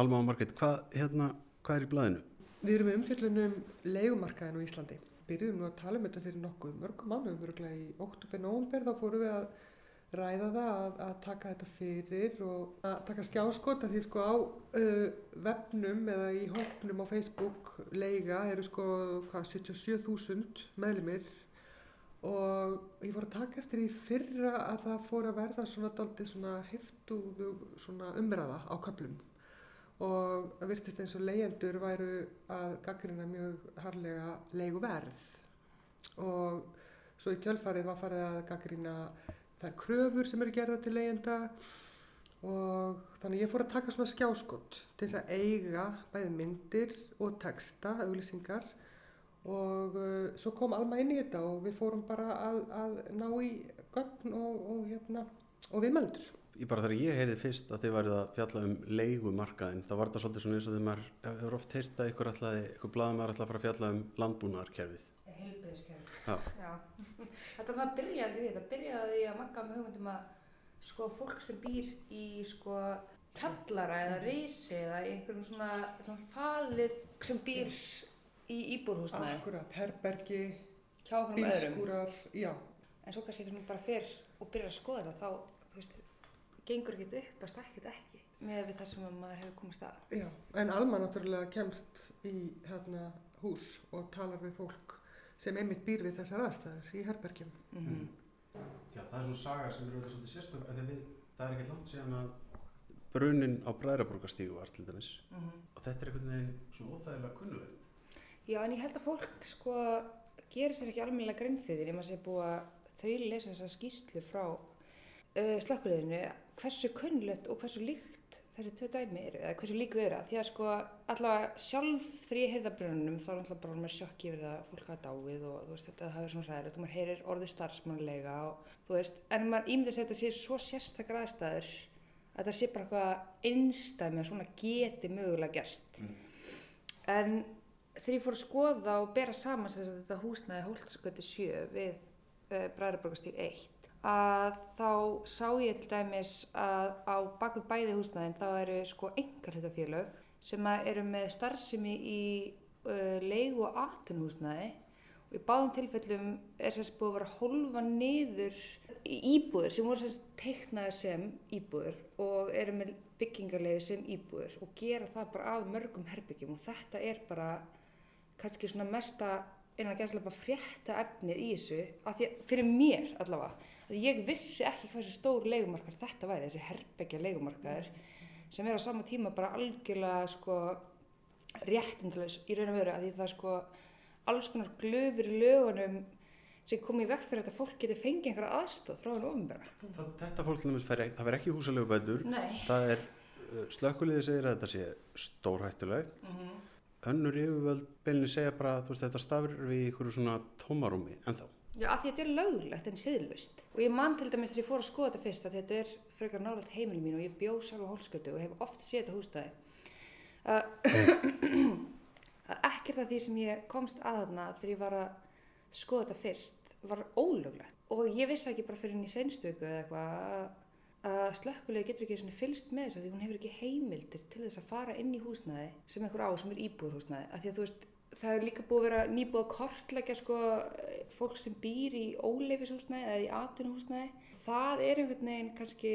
Alma og Margret, hvað, hérna, hvað er í blæðinu? Við erum umfjöldunum leigumarkaðin á Íslandi. Byrjuðum nú að tala um þetta fyrir nokkuð mörgum mánuðum, örgulega í oktober-nóvember, þá fórum við að ræða það að, að taka þetta fyrir og að taka skjáskot að því sko á uh, vefnum eða í hóknum á Facebook leiga eru sko hvað 77.000 meðlumir og ég fór að taka eftir í fyrra að það fór að verða svona daldið svona heftuðu svona umræða á köplum og það virtist eins og leyendur væru að gaggrina mjög harlega leiguverð og svo í kjölfarið var farið að gaggrina þær kröfur sem eru gerða til leyenda og þannig ég fór að taka svona skjáskott til þess að eiga bæði myndir og texta, auglýsingar og uh, svo kom Alma inn í þetta og við fórum bara að, að ná í gögn og, og, hérna, og viðmældur. Ég bara þegar ég heyrið fyrst að þið værið að fjalla um leigumarkaðin, þá var það svolítið svona eins og þegar maður hefur oft heyrt að ykkur ætlaði, ykkur blaðum ætlaði að fara að fjalla um landbúnaðarkerfið. Heilbreyðskerfið. Já. Já. Þetta var að byrjaði ekki því, þetta byrjaði því að makka með hugmyndum að sko fólk sem býr í sko kallara eða reysi eða einhverjum svona, svona falið sem býr í íbúrhúsnaði Akkurat, herbergi, bílskúrar, já. En svo kannski þegar hún bara fer og byrjar að skoða þetta þá, þú veist, gengur ekki upp að stakkið ekki með við það sem að maður hefur komist að. Já, en Alma náttúrulega kemst í hérna, hús og talar við fólk sem einmitt býr við þessar aðstæður í herbergjum. Mm Já, það er svona saga sem er auðvitað svolítið við, það er ekkert langt síðan að brunin á Bræðraborgastígu var til dæmis og þetta er einhvern veginn svona óþægilega kunnulegt. Já, en ég held að fólk sko gerir sér ekki almennilega grein fyrir því maður sé búið að þau lesa þessa skýslu frá uh, slökkuleginu hversu kunnlegt og hversu líkt þessi tvö dæmi eru, eða hversu lík þau eru því að sko allavega sjálf þegar ég heyrða brununum þá er alltaf bara mér sjokki yfir það að fólk hafa dáið og þú veist þetta það er svona hræðilegt og maður heyrir orðið starfsmannlega og þú veist en maður ímyndið sér þetta sé svo sérstakar aðstæður að þetta sé bara eitthvað einstæmi að svona geti mögulega gerst. En þegar ég fór að skoða og bera saman þess að þetta húsnaði Holtsgötu 7 við uh, Bræðarborgastík 1 að þá sá ég til dæmis að á baku bæði húsnaðin þá eru sko engar hlutafélög sem að eru með starfsemi í uh, leigu og atunhúsnaði og í báðum tilfellum er sérst búið að vera hólfa niður íbúður sem voru sérst teiknaðir sem íbúður og eru með byggingarlegu sem íbúður og gera það bara að mörgum herbyggjum og þetta er bara kannski svona mesta innan að gæslega bara frétta efnið í þessu af því að fyrir mér allavega að ég vissi ekki hversu stór leigumarkar þetta væri, þessi herbyggja leigumarkaður sem er á sama tíma bara algjörlega sko réttindalega í raun og veru að því það sko alls konar glöfur í lögunum sem kom í vekk fyrir að fólk geti fengið einhverja aðstöð frá henni ofinbæra. Þetta fólk til dæmis fær ekki, það verð ekki húsalegu bætur, það er uh, slökkuliði segir að þetta sé stórhættulegt, önnur yfirvöld beilinni segja bara að þetta stafir við ykkur svona tómarúmi ennþá. Já, af því þetta er löglegt en siðlust. Og ég man til dæmis þegar ég fór að skoða þetta fyrst að þetta er frekar nálægt heimil mín og ég bjó sjálf á hólskötu og hef oft séð þetta hússtæði. Uh, að ekkert af því sem ég komst að þarna þegar ég var að skoða þetta fyrst var ólöglegt. Og ég vissi ekki bara fyrir henni í seinstöku eða eitthvað að- slökkulega getur ekki svona fylst með þess að því hún hefur ekki heimildir til þess að fara inn í húsnæði sem einhver á sem er íbúðurhúsnæði. Það er líka búið að vera nýbúið að kortleggja sko fólk sem býr í óleifishúsnæði eða í atvinnuhúsnæði. Það er einhvern veginn kannski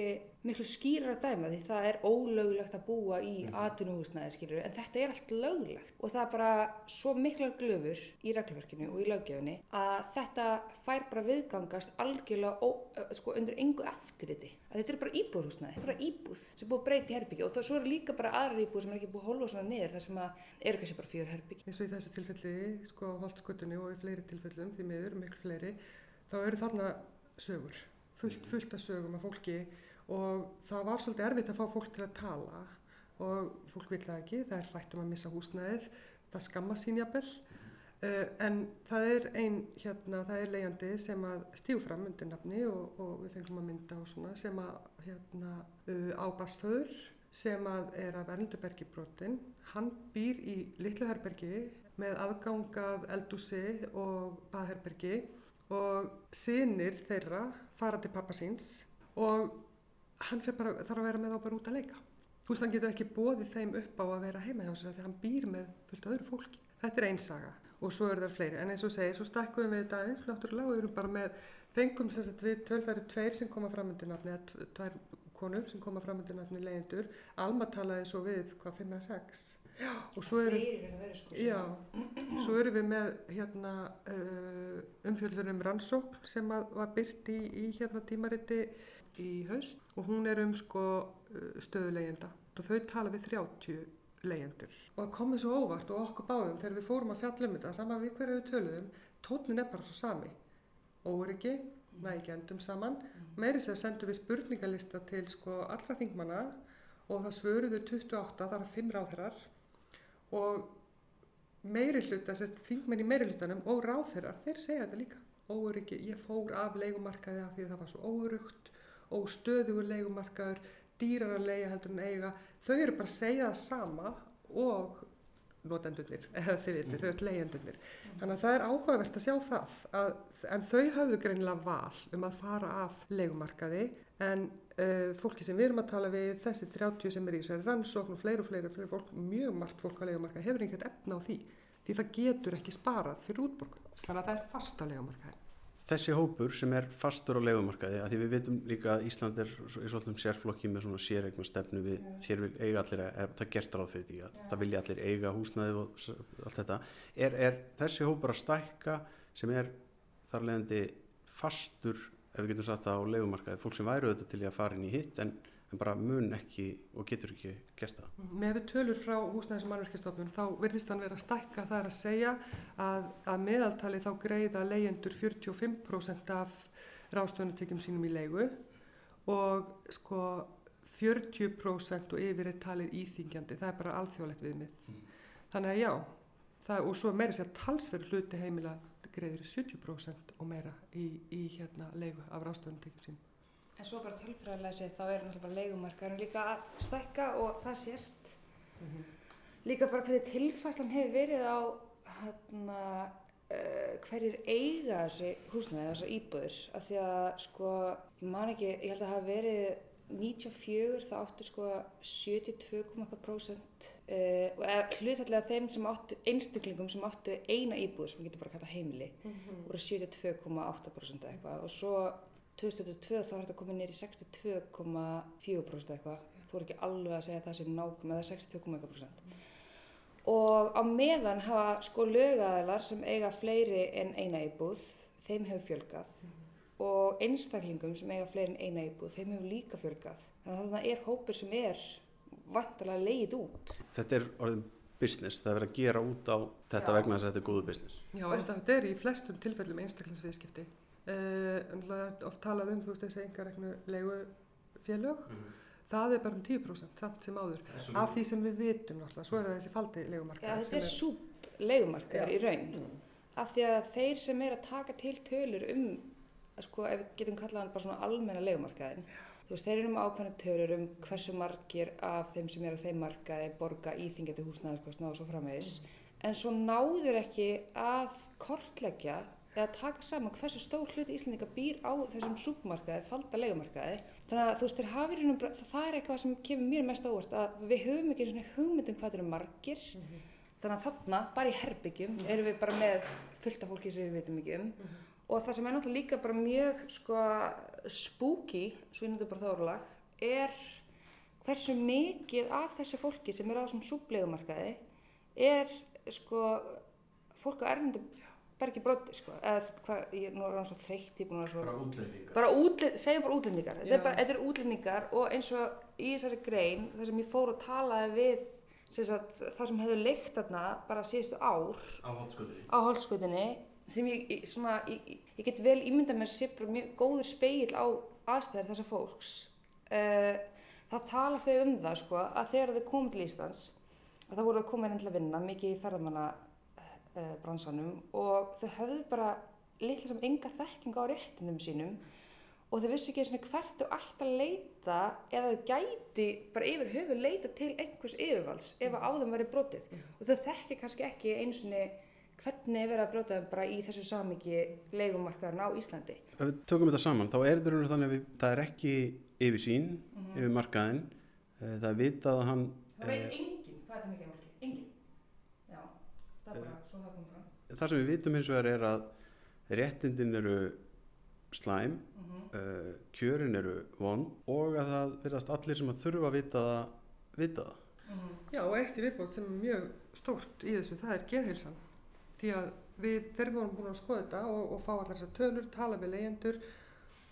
miklu skýrar að dæma því það er ólöglegt að búa í atvinnuhúsnæði skilur en þetta er allt löglegt. Og það er bara svo miklar glöfur í reglverkinu og í löggefinni að þetta fær bara viðgangast algjörlega ó, sko, undir engu eftirriti að þetta er bara íbúðhúsnæði, bara íbúð sem er búið að breyta í herbyggja og það svo eru líka bara aðrar íbúð sem er ekki búið að holfa svona niður þar sem að eru kannski bara fjör herbyggja. eins og í þessu tilfelli, sko á holtskutunni og í fleiri tilfellum, því miður, miklu fleiri, þá eru þarna sögur, fullt, fullt af sögum af fólki og það var svolítið erfitt að fá fólk til að tala og fólk vil það ekki, það er hrætt um að missa húsnæðið, það skamma sín jafnvel, uh, en það er ein, hérna, það er leiðandi sem að stíu fram undir nafni og, og við fengum að mynda og svona sem að, hérna, uh, á basföður sem að er af Erlendubergi brotin. Hann býr í litlu herbergi með aðgangað eldúsi og baðherbergi og sinir þeirra fara til pappa síns og hann bara, þarf að vera með þá bara út að leika. Þú veist, hann getur ekki bóðið þeim upp á að vera heima hjá sér því hann býr með fullt öðru fólki. Þetta er einn saga og svo eru það fleiri. En eins og segir, svo stakkuðum við þetta aðeins náttúrulega og erum bara með, fengum sem sagt við tölfæri tveir sem koma fram undir nafni, eða tv- tvær konur sem koma fram undir nafni leyendur. Alma talaði svo við, hvað, fimm eða sex. Já, og svo eru... Fleiri en að vera sko. Já, svo erum við með hérna uh, umfjöldun um rannsókn sem að, var byrt í, í hérna tímariti í haust og hún er um sko uh, stöðulegenda og þau tala við 30 leyendur. Og það komið svo óvart og okkur báðum þegar við fórum að fjalla um þetta, saman við hverju við töluðum, tónin er bara svo sami. Óryggi, næ ekki endum saman. Meiri sér sendum við spurningalista til sko allra þingmanna og það svöruðu 28, það er 5 ráðherrar og meiri hluta, þingmenn í meiri hlutanum og ráðherrar, þeir segja þetta líka. Óryggi, ég fór af leigumarkaði af því að það var svo órugt, óstöðugur leigumarkaður, dýrar að leiga heldur en eiga. Þau eru bara að segja það sama og notendurnir, eða þið veitir, þau veist leigjendurnir. Þannig að það er áhugavert að sjá það, að, en þau hafðu greinilega val um að fara af leigumarkaði, en fólki sem við erum að tala við, þessi 30 sem er í þessari rannsókn og fleiri og fleiri, fleiri fólk, mjög margt fólk á leigumarkaði hefur einhvern efna á því, því það getur ekki sparað fyrir útborgun. Þannig að það er fast á leigumarkaði. Þessi hópur sem er fastur á legumarkaði, að því við veitum líka að Ísland er svo- í svolítum sérflokki með svona séregna stefnu við, hér vil eiga allir, að, það er gert ráð fyrir því að það vilja allir eiga húsnæði og allt þetta. Er, er þessi hópur að stækka sem er þar leðandi fastur, ef við getum sagt það á legumarkaði, fólk sem væru auðvitað til að fara inn í hitt en, en bara mun ekki og getur ekki gert það. Með við tölur frá húsnæðis og mannverkistofnun þá virðist hann vera að stækka það er að segja að, að meðaltali þá greiða leyendur 45% af ráðstöðunatekjum sínum í leigu og sko 40% og yfir er talið íþingjandi, það er bara alþjóðlegt viðmið. Þannig að já, það, og svo meira sér talsverð hluti heimila greiðir 70% og meira í, í hérna leigu af ráðstöðunatekjum sínum. En svo bara tölfræðilega séð þá er náttúrulega bara leigumarkaðurinn líka að stækka og það sést. Líka bara hvernig tilfæslan hefur verið á hérna, uh, hverjir eiga þessi húsnæði, þessar íbúður af því að sko, ég man ekki, ég held að það hafi verið 94 það áttu sko 72,1% uh, og eða hlutallega þeim sem áttu einstaklingum sem áttu eina íbúð sem við getum bara kallað heimili voru 72,8% eitthvað. Og svo 2022 þá er þetta komið nýri 62,4% eitthvað. Þú er ekki alveg að segja það sem nákvæm eða 62,1% og á meðan hafa sko lögaðalar sem eiga fleiri en eina íbúð þeim hefur fjölgað og einstaklingum sem eiga fleiri en eina íbúð þeim hefur líka fjölgað þannig að það er hópur sem er vantalega leið út Þetta er orðin business, það er verið að gera út á þetta Já. vegna þess að þetta er góðu business. Já, þetta, er í flestum tilfellum einstaklingsviðskipti. Uh, er oft talað um, þú veist, þessi engareknu leigufélög. Það er bara um 10% samt sem áður. Af því sem við vitum náttúrulega, svo er það þessi faldi Já, leigumarkaður. þetta er sem súb leigumarkaður Já. í raun. Af því að þeir sem er að taka til tölur um, sko, ef við getum kallað hann bara svona almenna leigumarkaðin, þú veist, þeir eru um ákveðna tölur um hversu margir af þeim sem eru á þeim markaði borga íþingjandi húsnæðarkostna og svo framvegis. En svo náður ekki að kortleggja eða taka saman hversu stór hluti Íslandinga býr á þessum súbmarkaði, falda leigumarkaði. Þannig að þú veist, raunum, það er eitthvað sem kemur mér mest á óvart að við höfum ekki svona hugmyndum hvað eru margir. Þannig að þarna, bara í herbyggjum, erum við bara með fullt af fólki sem við veitum ekki um. Og það sem er náttúrulega líka bara mjög sko, spooky, svo ég náttúrulega bara það orðalag, er hversu mikið af þessu fólki sem er á þessum súblegumarkaði er sko, fólk á erlendum bergi broti, sko, eða hvað, ég nú er hann svo þreytt, ég er búin að vera svo útlendingar. bara útlend, segjum bara útlendingar þetta er, bara, þetta er útlendingar og eins og í þessari grein þar sem ég fór og talaði við sem sagt, það sem hefur leikt þarna bara síðustu ár Á haldsköldri. Sem ég, svona, ég, ég- get vel ímyndað mér sé bara mjög góður speill á aðstæður þessa fólks. Uh, það tala þau um það sko að þegar þau komið til Íslands að það voru að koma inn til að vinna mikið í ferðamanna uh, bransanum og þau höfðu bara litla sem enga þekking á réttindum sínum og þau vissu ekki einu sinni hvert þau ætti að leita eða þau gæti bara yfir höfu leita til einhvers yfirvalds ef að á þeim væri brotið. Og þau þekki kannski ekki einu sinni hvernig er verið að þeim bara í þessu samiki leigumarkaðurinn á Íslandi. Ef við tökum þetta saman, þá er þetta rauninu þannig að við, það er ekki yfirsýn yfir markaðinn. Eh, Það er vitað að hann, Það veit enginn hvað þetta mikið er fólki, enginn. Já, það er bara svo það kom fram. það sem við vitum hins vegar er að réttindin eru slæm, Mm uh, kjörin eru von og að það verðast allir sem að þurfa að vita það, vita það. Já, og eitt í viðbót sem er mjög stórt í þessu, það er geðheilsan. Því að við, þegar við vorum búin að skoða þetta og, og fá allar þessar tölur, tala við leyendur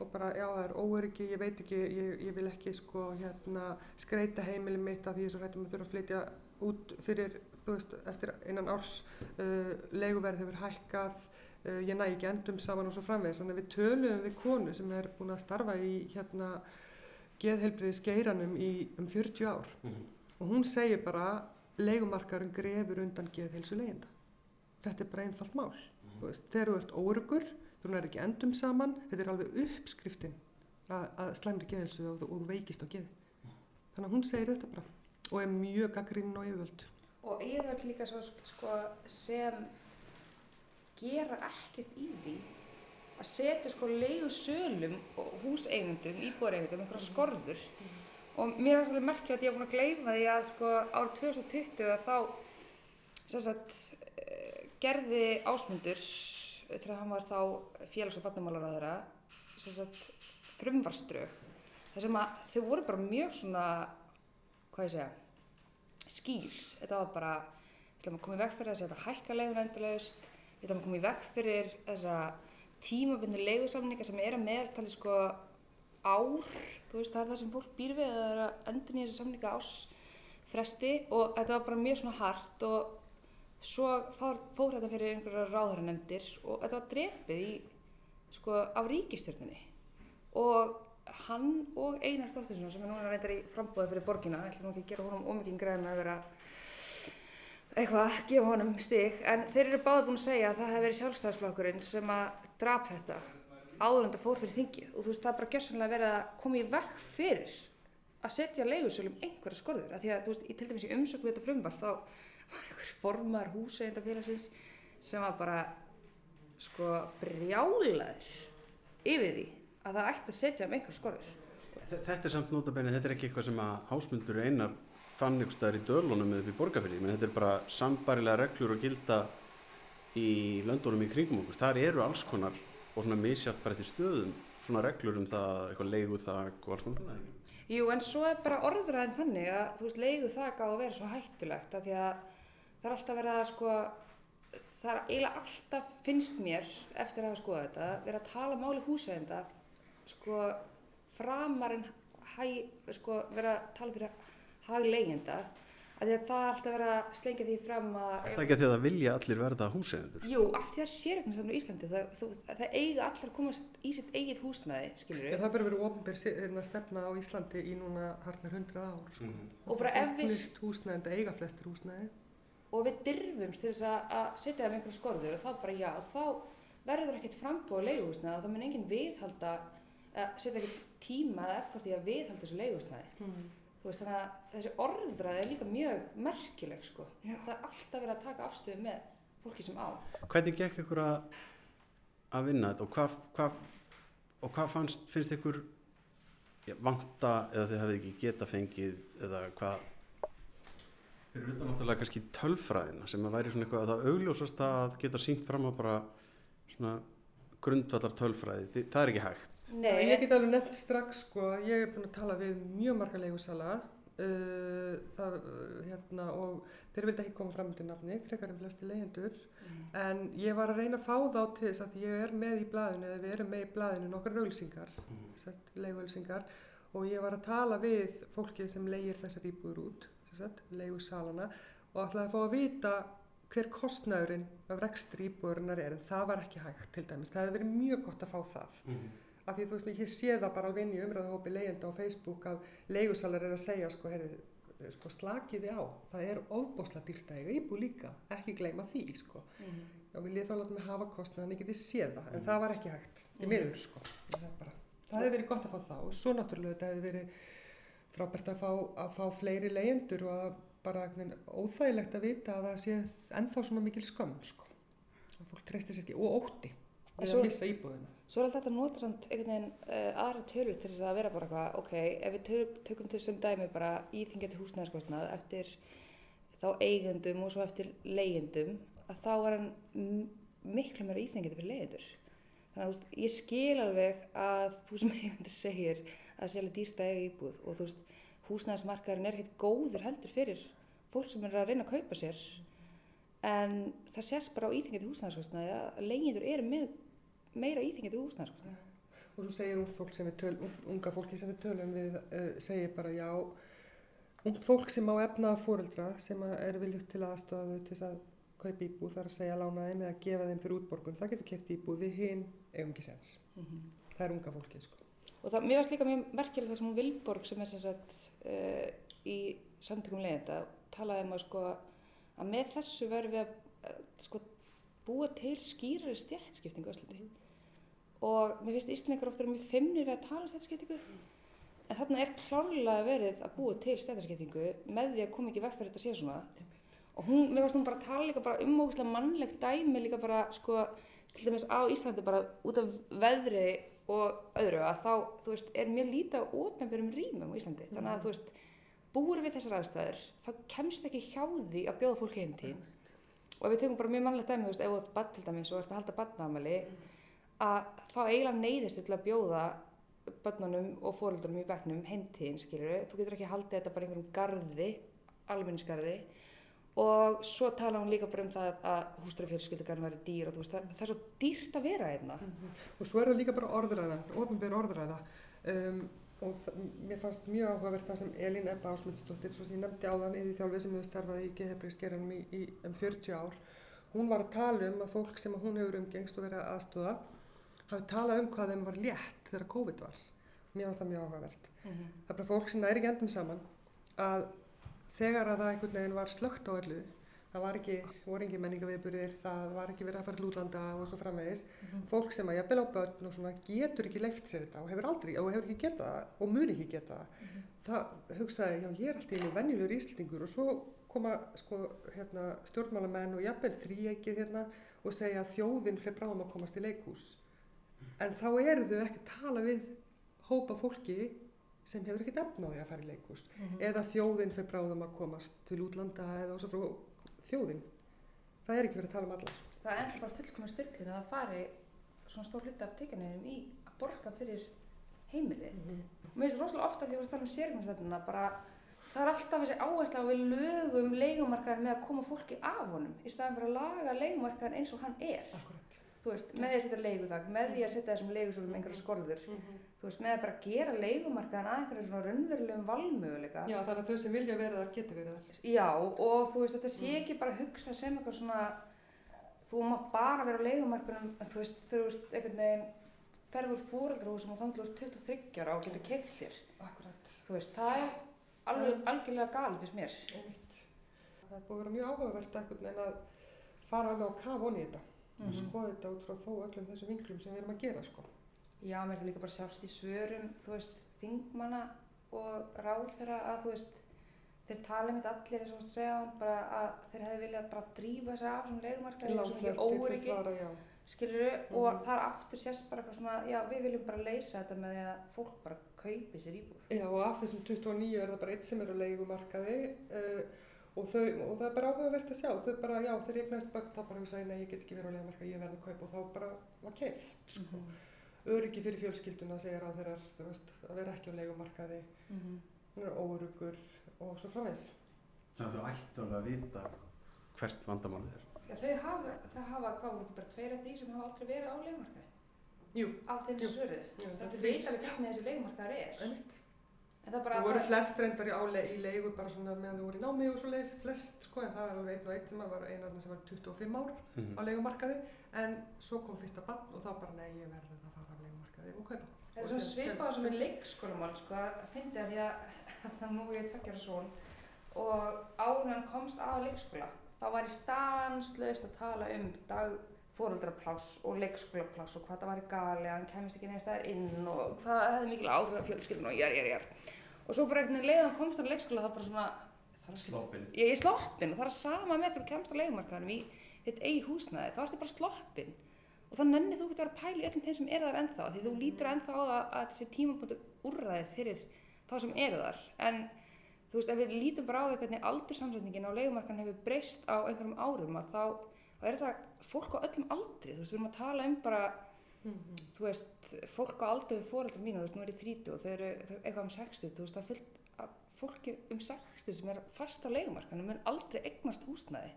og bara, já, það er óöryggi, ég veit ekki, ég, ég vil ekki sko hérna skreita heimili mitt að því ég er svo hrættum að þurfa að flytja út fyrir, þú veist, eftir innan árs, uh, leiguverð hefur hækkað, uh, ég næ ekki endum saman og svo framvegis. Þannig að við töluðum við konu sem er búin að starfa í hérna geðhelbriðis geiranum í um 40 ár og hún segir bara leigumarkaðurinn grefur undan geðheilsu leyenda. Þetta er bara einfalt mál. Þú Veist, þegar þú ert órugur, þú er ekki endum saman, þetta er alveg uppskriftin að, að slæmri geðheilsu og, og þú veikist á geði. Þannig að hún segir þetta bara og er mjög gaggrinn og yfirvöld. Og yfirvöld líka svo sko sem gera ekkert í því að setja sko leigu sölum og húseigendum, íbúðareigendum einhverja skorður og mér finnst alveg merkilegt að ég hef búin að gleyma því að sko árið 2020 að þá sagt gerði ásmundur þegar hann var þá félags- og sagt frumvarströg þar sem að þau voru bara mjög svona hvað ég segja skýr, þetta var bara við ætlum að koma í veg fyrir þess að hækka leigun endalaust, við ætlum að koma í veg fyrir þessa tímabundu leigusamninga sem er að meðaltali sko ár, þú veist það er það sem fólk býr við það er að endur nýja þessi samninga ás fresti og þetta var bara mjög svona hart og svo fór, fór þetta fyrir einhverja ráðhæranemdir og þetta var drepið í sko af ríkistjórninni og hann og Einar Þorstinsson sem er núna reyndar í frambúða fyrir borgina, ætlum ekki að gera honum ómikið græðin að vera eitthvað, gefa honum stig, en þeir eru báði búin að segja að það hefði verið sjálfstæðisflokkurinn sem að drap þetta áður en þetta fór fyrir þingið. Og þú veist það er bara gjössanlega verið að koma í vekk fyrir að setja leigursölum einhverja skorður, af því að þú veist, í til dæmis í umsöknu þetta frumvar þá formar húseigendafélagsins sem var bara sko brjálaður yfir því að það ætti að setja um einhverja skorður. Þe- Þetta er samt notabenni, þetta er ekki eitthvað sem að ásmundur einar fann ykkur staðar í dörlunum eða upp í borgarfyrði, menn þetta er bara sambarilega reglur og gilda í löndunum í kringum okkur. Þar eru alls konar og svona misjátt bara til stöðum svona reglur um það, eitthvað leigu þak og alls konar. Jú, en svo er bara orðræðin þannig að þú veist, leigu þak á að vera svo hættulegt af því að það er alltaf verið að sko, það er eiginlega alltaf finnst mér eftir að hafa skoðað þetta verið að tala máli húsæðenda sko framar en hæ, sko, verið að tala fyrir hag leigjenda af því að það er alltaf verið að slengja því fram að Er það ekki að því að það vilja allir verða húseigendur? Jú, af því að séregnarstofnum í Íslandi það, þú, það eiga allir að koma í sitt eigið húsnæði, skilur Já, það er bara verið ofnbér hérna, stefna á Íslandi í núna hartnar 100 ár. Sko. og bara ef við og við dyrfumst til þess að, að setja það með einhverja skorður og þá bara já, þá verður ekkert frambúið leiguhúsnæði og þá mun enginn viðhalda, að setja ekkert tíma eða effort í að viðhalda þessu leiguhúsnæði. Mm. Þú veist þannig að þessi orðræði er líka mjög merkileg sko. Það er alltaf verið að taka afstöðu með fólki sem á. Hvernig gekk ykkur að, að vinna þetta og hvað, hvað, og hvað fannst, finnst ykkur vanta eða þið hafið ekki geta fengið eða hvað fyrir utan náttúrulega kannski tölfræðina sem að væri svona eitthvað að það augljósast að geta sínt fram á bara svona grundvallar tölfræði, Þi- það er ekki hægt. Nei, ég get alveg nefnt strax sko, ég er búin að tala við mjög marga leigusala uh, það, uh, hérna, og þeir vildi ekki koma fram til nafni, frekar en flesti leyendur, en ég var að reyna að fá þá til þess að ég er með í blaðinu, eða við erum með í blaðinu nokkar auglýsingar, mm. leiguauglýsingar, og ég var að tala við fólkið sem leigir þessar íbúður út, leigusalana, og ætlaði að fá að vita hver kostnæðurinn af rekstri íbúðurinnar er, en það var ekki hægt til dæmis, það hefði verið mjög gott að fá það. Af því þú veist, ég sé það bara alveg inn í umræðahópi leigjenda á Facebook að leigusalar er að segja sko, heyrðu, sko slakiði á, það er ofbósla dýrt að eiga íbú líka, ekki gleyma því sko, Mhm. já vil ég þá láta mig hafa kostnað en ég geti séð það, en það var ekki hægt í miður sko, það bara það hefði verið gott að fá það og svo náttúrulega þetta hefði verið frábært að fá, að fá fleiri leyendur og að bara óþægilegt að vita að það sé ennþá svona mikil skömm sko, að fólk treystir sér ekki og ótti við svo- að missa íbúðina. Svo er alltaf þetta samt einhvern veginn uh, aðra tölur til þess að vera bara eitthvað, ok, ef við tök, tökum til sem dæmi bara íþingjandi húsnæðarskostnað eftir þá eigendum og svo eftir leigendum, að þá er hann miklu meira íþingjandi fyrir leyendur. Þannig að veist, ég skil alveg að þú sem eigandi segir það sé alveg dýrt að eiga íbúð og þú veist, húsnæðarsmarkaðurinn er ekkert góður heldur fyrir fólk sem er að reyna að kaupa sér en það sést bara á íþingjandi húsnæðarskostnaði að leyendur eru með meira íþingjandi húsnæðarskostnaði. Og svo segir ungt fólk sem við töl, ung- unga fólki sem við tölum við, uh, segir bara já, ungt fólk sem á efna fóreldra sem er viljugt til aðstofa þau til þess að kaupa íbúð þar að segja lána þeim eða gefa þeim fyrir útborgun, það getur keft íbúð við hinn eigum ekki sens. Það er unga fólkið sko. Og það, mér varst líka mjög merkilegt það sem hún Vilborg sem er sem sagt uh, í samtökum leiðenda talaði um að sko að með þessu verðum við að uh, sko búa til skýrari stjættskiptingu á Íslandi. Og mér finnst Íslandingar ofta mjög feimnir við að tala um stjættskiptingu en þarna er klárlega verið að búa til stjættskiptingu með því að koma ekki vekk fyrir þetta sé svona. Og hún, mér varst hún bara að tala líka bara um ógustlega mannlegt dæmi líka bara sko til dæmis á Íslandi bara út af veðri og öðru að þá, þú veist, er mjög lítið á ofnbjörnum rýmum á Íslandi. Þannig að, þú veist, búur við þessar aðstæður, þá kemst ekki hjá því að bjóða fólki heim til. Og ef við tökum bara mjög mannlegt dæmi, þú veist, ef þú ert bann til dæmis og ert að halda bannafmæli, að þá eiginlega neyðist til að bjóða bönnunum og fóröldunum í bekknum heim þín, skilur Þú getur ekki haldið þetta bara einhverjum garði, almenningsgarði. Og svo tala hún líka bara um það að hústarafjölskyldugarn væri dýr og þú veist, það, það er svo dýrt að vera einna. Og svo er það líka bara orðræðan, ofinbjör orðræða. Um, og það, mér fannst mjög áhugavert það sem Elín Ebba Ásmundsdóttir, svo sem ég nefndi áðan yfir þjálfi sem hefur starfað í geðhebriðsgerðanum í, í um 40 ár. Hún var að tala um að fólk sem hún hefur umgengst og verið að aðstóða hafi talað um hvað þeim var létt þegar COVID var. Mér fannst það mjög áhugavert. Það er bara þegar að það einhvern veginn var slögt á öllu, það var ekki, voru ekki menningaviðburðir, það var ekki verið að fara til útlanda og svo framvegis, fólk sem að jafnvel á börn og svona getur ekki leift sér þetta og hefur aldrei, og hefur ekki getað og mun ekki geta það, það hugsaði, já ég er alltaf einu venjulegur íslendingur og svo koma sko hérna stjórnmálamenn og jafnvel þríegið hérna og segja að þjóðin fyrir bráðum að komast í leikhús. En þá eru þau ekki að tala við hópa fólki sem hefur ekkert því að fara í leikhús eða þjóðin fyrir bráðum að komast til útlanda eða og svo frá þjóðin. Það er ekki verið að tala um alla. Sko. Það er bara fullkominn styrklun að það fari svona stór hluti af tekjanauðum í að borga fyrir heimilið. Og mér finnst rosalega ofta því að að tala um sérgjómsstefnuna bara það er alltaf þessi áhersla á við lögum leigumarkaðar með að koma fólki af honum í staðan fyrir að laga leigumarkaðar eins og hann er. Akkurat. Þú veist, með því að setja leiguþak, með því að setja þessum leigusólum einhverja skorður. Þú veist, með að bara gera leigumarkaðan að einhverjum svona raunverulegum valmöguleika. Já, þannig að þau sem vilja verið þar geti verið þar. Já, og þú veist, þetta sé ekki bara hugsa sem eitthvað svona, þú mátt bara vera á leigumarkunum, þú veist, þú veist, einhvern veginn, ferður fóreldrahúsum og þannig þú ert 23 ára og getur keiftir. Akkurat. Þú veist, það er alveg algjörlega gal fyrst mér. Það er búið að vera mjög að fara alveg á kaf onni í þetta og skoða þetta út frá þó öllum þessum vinklum sem við erum að gera sko. Já, mér finnst það líka bara sjást í svörum, þú veist, þingmanna og ráðherra að, þú veist, þeir tala mitt allir eins og þú veist segja, bara að þeir hefði viljað bara drífa sig af svona leigumarkaði og svona sem óryggi. svara já. skiluru og Mhm. þar aftur sést bara eitthvað svona, já við viljum bara leysa þetta með því að fólk bara kaupi sér íbúð. Já og af þessum 29 er það bara eitt sem er á leigumarkaði uh, og, þau, og það er bara áhugavert að sjá. Þau bara, já þeir eignast bara, það bara hugsaði nei ég get ekki verið á leigumarkaði, ég verði að kaupa og þá bara var keift sko. Öryggi fyrir fjölskylduna segir á þeirrar, þú veist, að vera ekki á leigumarkaði, Mhm. hún er órugur og svo framvegs. Þannig að þú ætti alveg að vita hvert vandamálið er. Já, þau hafa, það hafa, hvað voru ekki bara tveir af því sem hafa aldrei verið á leigumarkaði? Jú, Af þeim svöruðu. Það er veit alveg hvernig þessi leigumarkaðar er. Það Það voru flest reyndar í, ále, í leigu bara svona meðan þú voru í námi og svo leiðis flest sko en það var alveg einn og einn sem var eina sem var 25 ár Mhm. á leigumarkaði en svo kom fyrsta bann og þá bara nei ég verði að fara á leigumarkaði og kaupa. þetta er Og svona svipað sem í leikskólamál, sko, að að því að, að nú er ég tveggjara svon og áður hann komst á leikskóla, þá var ég stanslaust að tala um dag fóröldrapláss og leikskólapláss og hvað það var í gali, að hann kemist ekki neins staðar inn og hvað hefði mikil áhrif af fjölskyldun og jár, jár, jár. Og svo bara veginn leiðan komst hann á leikskóla, það bara svona, Sloppin. ég er sloppin og það er sama með þú kemst á leikumarkaðanum í þitt eigi húsnæði, þá ertu bara sloppin og þá nennir þú ekki að vera í öllum þeim sem eru þar ennþá því þú lítur ennþá á það að þessi tímabundu úrræði fyrir þá sem eru þar en þú veist ef við lítum bara á það hvernig aldursamsetningin á leigumarkan hefur breyst á einhverjum árum að þá, þá er þetta fólk á öllum aldri þú veist við erum að tala um bara þú veist fólk á aldri við fóreldrar mínu þú veist nú er ég 30 og þau eru eitthvað um 60 þú veist það er fullt af fólki um 60 sem er fast á leigumarkanum mun aldrei eignast húsnæði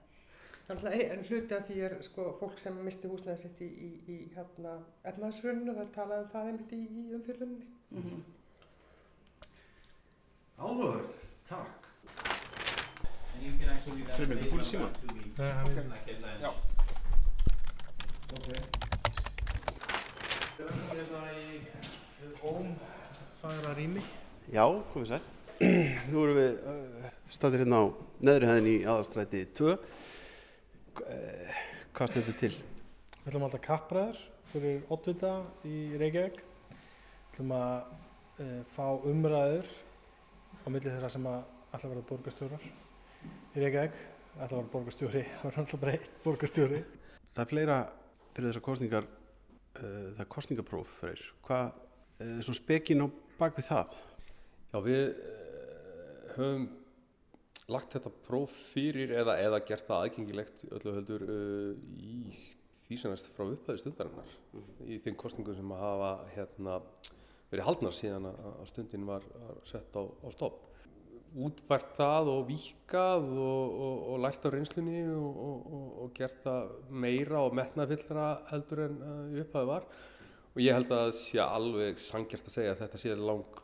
Þannig að hluti af því er sko fólk sem misti húsnæði sitt í, í, í hérna ernaðsrunnu, það er talað um það einmitt í, í umfjöldunni. mm -hmm. Áhugavert, takk. Þetta búið í símann? Nei, hann er Já. Ómfæra rými. Já, komið sæl. Nú erum við uh, staðir hérna á neðri hæðin í aðalstræti 2. Uh, hvað stendur til? Við ætlum alltaf kappræður fyrir Ottvita í Reykjavík. Við ætlum að uh, fá umræður á milli þeirra sem að alltaf verða borgarstjórar í Reykjavík. Alltaf verða borgarstjóri, það verður alltaf bara einn borgarstjóri. Það er fleira fyrir þessar kostningar, uh, það er kostningapróf fyrir. Hvað er svona spekin á bakvið það? Já, við eh, höfum lagt þetta próf fyrir eða, eða gert það aðgengilegt öllu heldur uh, í því sem næst frá upphæðu stundarinnar í þeim kostningum sem hafa hérna, verið haldnar síðan að að stundin var, var sett á, á stopp. Útvært það og víkað og, og, og lært á reynslunni og, og, gert það meira og metnafyllra heldur en uh, í upphæðu var. Og ég held að það sé alveg sangjart að segja að þetta sé lang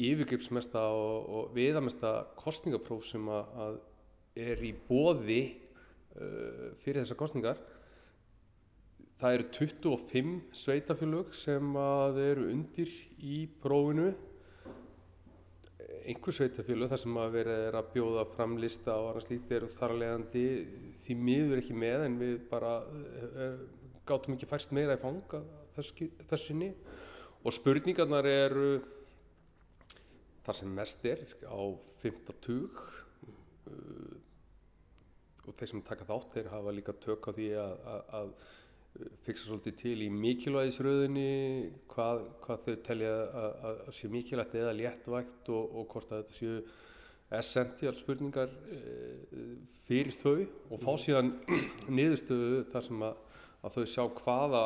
yfirgripsmesta og, viðamesta kostningapróf sem að, er í bóði uh, fyrir þessar kostningar það eru 25 sveitafélög sem að eru undir í prófinu einhver sveitafélög þar sem að verið er að bjóða framlista og annars lítið eru þar að leiðandi því miður ekki með en við bara uh, gátum ekki færst meira í fang þessu, þessu sinni. Og spurningarnar eru þar sem mest er á 15 tug uh, og þeir sem taka þátt þeir hafa líka tök á því að, að, að fixa svolítið til í mikilvægisröðinni hvað, hvað þau telja að, sé mikilvægt eða léttvægt og, og hvort að þetta séu essential spurningar uh, fyrir þau og fá síðan niðurstöðu þar sem að, að þau sjá hvaða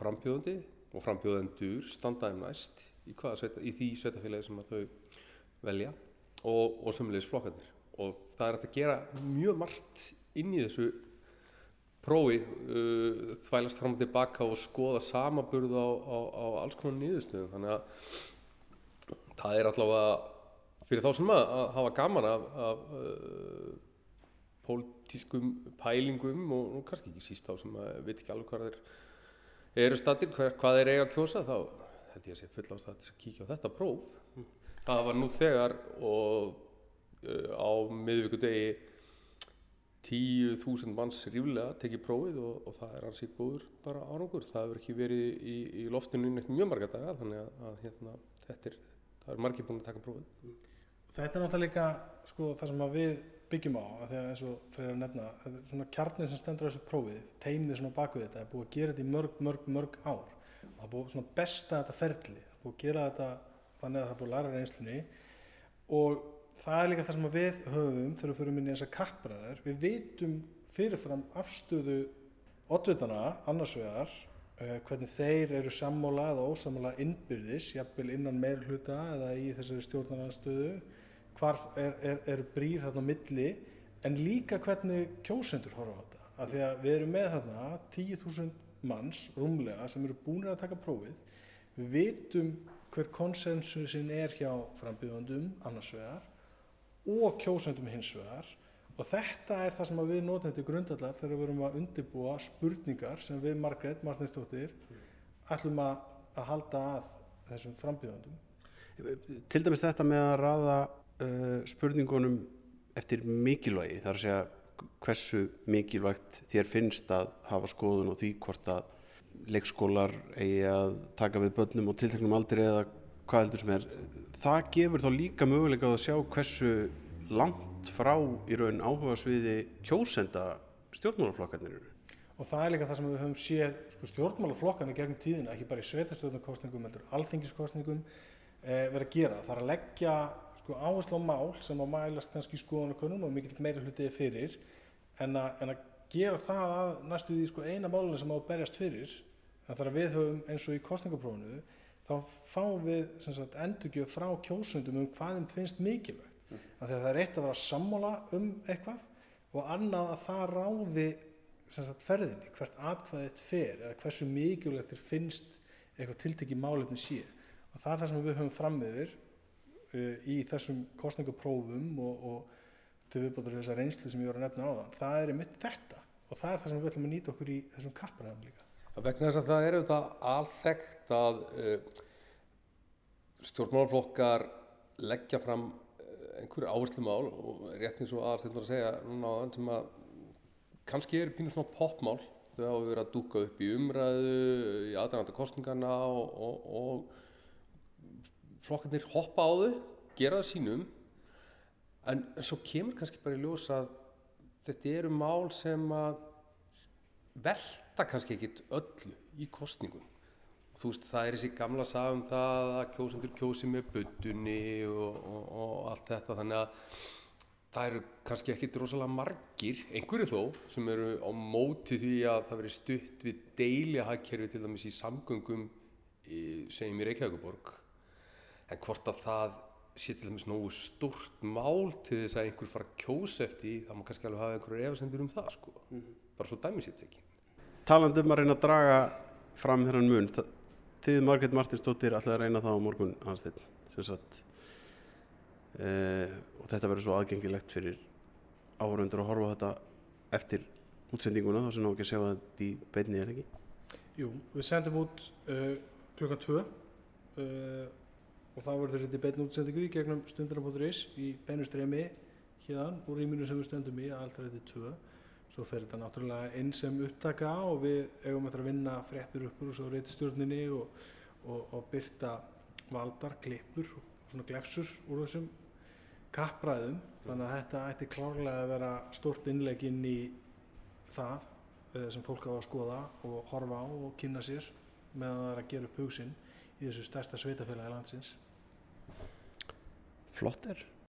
frambjóðandi og frambjóðendur standaðum næst í, sveita, í því sveitafélagi sem að þau velja og, og sömulegis flokkarnir. Og það er að gera mjög margt inn í þessu prófi uh, þvælast fram og tilbaka og skoða samaburð á, á, á alls konar nýðustöðum þannig að það er allavega fyrir þá sem að, að hafa gaman af, af uh, pólitískum pælingum og, og kannski ekki síst þá sem að veit ekki alveg hvað þeir eru statir, hver, hvað þeir eiga að kjósa þá held ég að sé full ástæð að kíkja á þetta próf. Það var nú þegar og uh, á miðvíkudegi 10.000 manns ríflega tekið prófið og, og það er í góður bara árangur. Það hefur ekki verið í, í loftinu neitt mjög marga daga þannig að, að hérna, þetta er, er margir búin að taka prófið. Þetta er náttúrulega líka sko, það sem við byggjum á, að því að eins og fyrir að nefna, svona kjarnið sem stendur á þessu prófið, teimið svona baku þetta, er búið að gera þetta í mörg, mörg, mörg ár. Það er búið svona besta þetta ferli, það er búið að gera þetta þannig að það er búið að læra reynslunni og það er líka það sem við höfum þegar við fyrir minni þessar kappræðar við vitum fyrirfram afstöðu oddvitana annars vegar uh, hvernig þeir eru sammála eða ósammála innbyrðis jafnvel innan meir hluta eða í þessari stjórnarnarstöðu hvar er, er, er brýr þarna á milli en líka hvernig kjósendur horfa á þetta. Af því að við erum með þarna 10.000 manns rúmlega sem eru búinir að taka prófið. Við vitum hver konsensusin er hjá frambjöðundum annars vegar og kjósendum hins vegar og þetta er það sem við notum til grundallar þegar við erum að undirbúa spurningar sem við Margrét Martinsdóttir ætlum að, að halda að þessum frambjöðundum. Til dæmis þetta með að raða uh, spurningunum eftir mikilvægi, þar að segja hversu mikilvægt þér finnst að hafa skoðun og því hvort að leikskólar eigi að taka við börnum og tilteknum aldrei eða hvað heldur sem er það gefur þá líka möguleika að sjá hversu langt frá í raun áhuga sviði kjósenda stjórnmálaflokkarnir eru. og það er líka það sem við höfum séð sko, stjórnmálaflokkan í gegnum tíðina, ekki bara í sveitastjórnarkostningum, heldur alþingiskostningum eh, vera að gera. Það er að leggja sko, áherslu á mál sem að mælast kannski skoðanakonum og mikill meira hlutið fyrir en, a, en að gera það að næstu því sko, eina málunum sem á að berjast fyrir en þar að við höfum eins og í kostningaprófunu þá fáum við sagt, endurgjöf frá kjósundum um hvað þeim finnst mikilvægt. Mm. af því að það er eitt að vera sammála um eitthvað og annað að það ráði sagt, ferðinni, hvert atkvæðið fer eða hversu mikilvægt þér finnst eitthvað tiltekki málefni sé. Og það er það sem við höfum fram yfir uh, í þessum kostningaprófum og, og til viðbótur þessar reynslu sem ég voru að nefna á þann það er einmitt þetta og það er það sem við ætlum að nýta okkur í þessum kapparæðum líka vegna þess að það er auðvitað alþekkt að uh, stjórnmálflokkar leggja fram uh, einhverju áherslu mál og rétt eins og aðalstinn var að segja núna á þann sem að kannski er pínu svona popmál þau hafa verið að dúka upp í umræðu í aðrænda kostningarna og, og, og flokkarnir hoppa á þau, gera það sínum. En, en svo kemur kannski bara í ljós að þetta eru mál sem að velta kannski ekkit öllu í kostningum og þú veist það er þessi gamla sagum það að kjósendur kjósi með buddunni og, og allt þetta þannig að það eru kannski ekki rosalega margir, einhverju þó, sem eru á móti því að það veri stutt við deili að hagkerfi til dæmis í samgöngum, í, segjum í Reykjavíkuborg, en hvort að það sé til dæmis nógu stort mál til þess að einhver fara að kjósa eftir, þá má kannski alveg hafa einhverju efasendur um það, sko, mm -hmm. bara svo dæmisýtt ekki. Taland um að reyna að draga fram þennan mun, þið Margret Martinsdóttir ætlaði að reyna það á morgun sem sagt, Uh, og þetta verður svo aðgengilegt fyrir áhörundur að horfa þetta eftir útsendinguna þá sem ná ekki að sjá þetta í beinni er ekki? Jú, við sendum út uh, klukkan 2 uh, og þá verður þetta í beinni útsendingu í gegnum stundina.is í beinustremi hérna úr rýminu sem við stöndum í að alltaf þetta er 2 svo fer þetta náttúrulega inn sem upptaka og við eigum eftir að vinna fréttur uppur og svo reytstjórninni og, og, og byrta valdar, klippur og svona glefsur úr þessum kappræðum. Þannig að þetta ætti klárlega að vera stort innleg inn í það eh, sem fólk á að skoða og horfa á og kynna sér meðan það er að gera upp hugsin í þessu stærsta sveitafélagi landsins. Flott er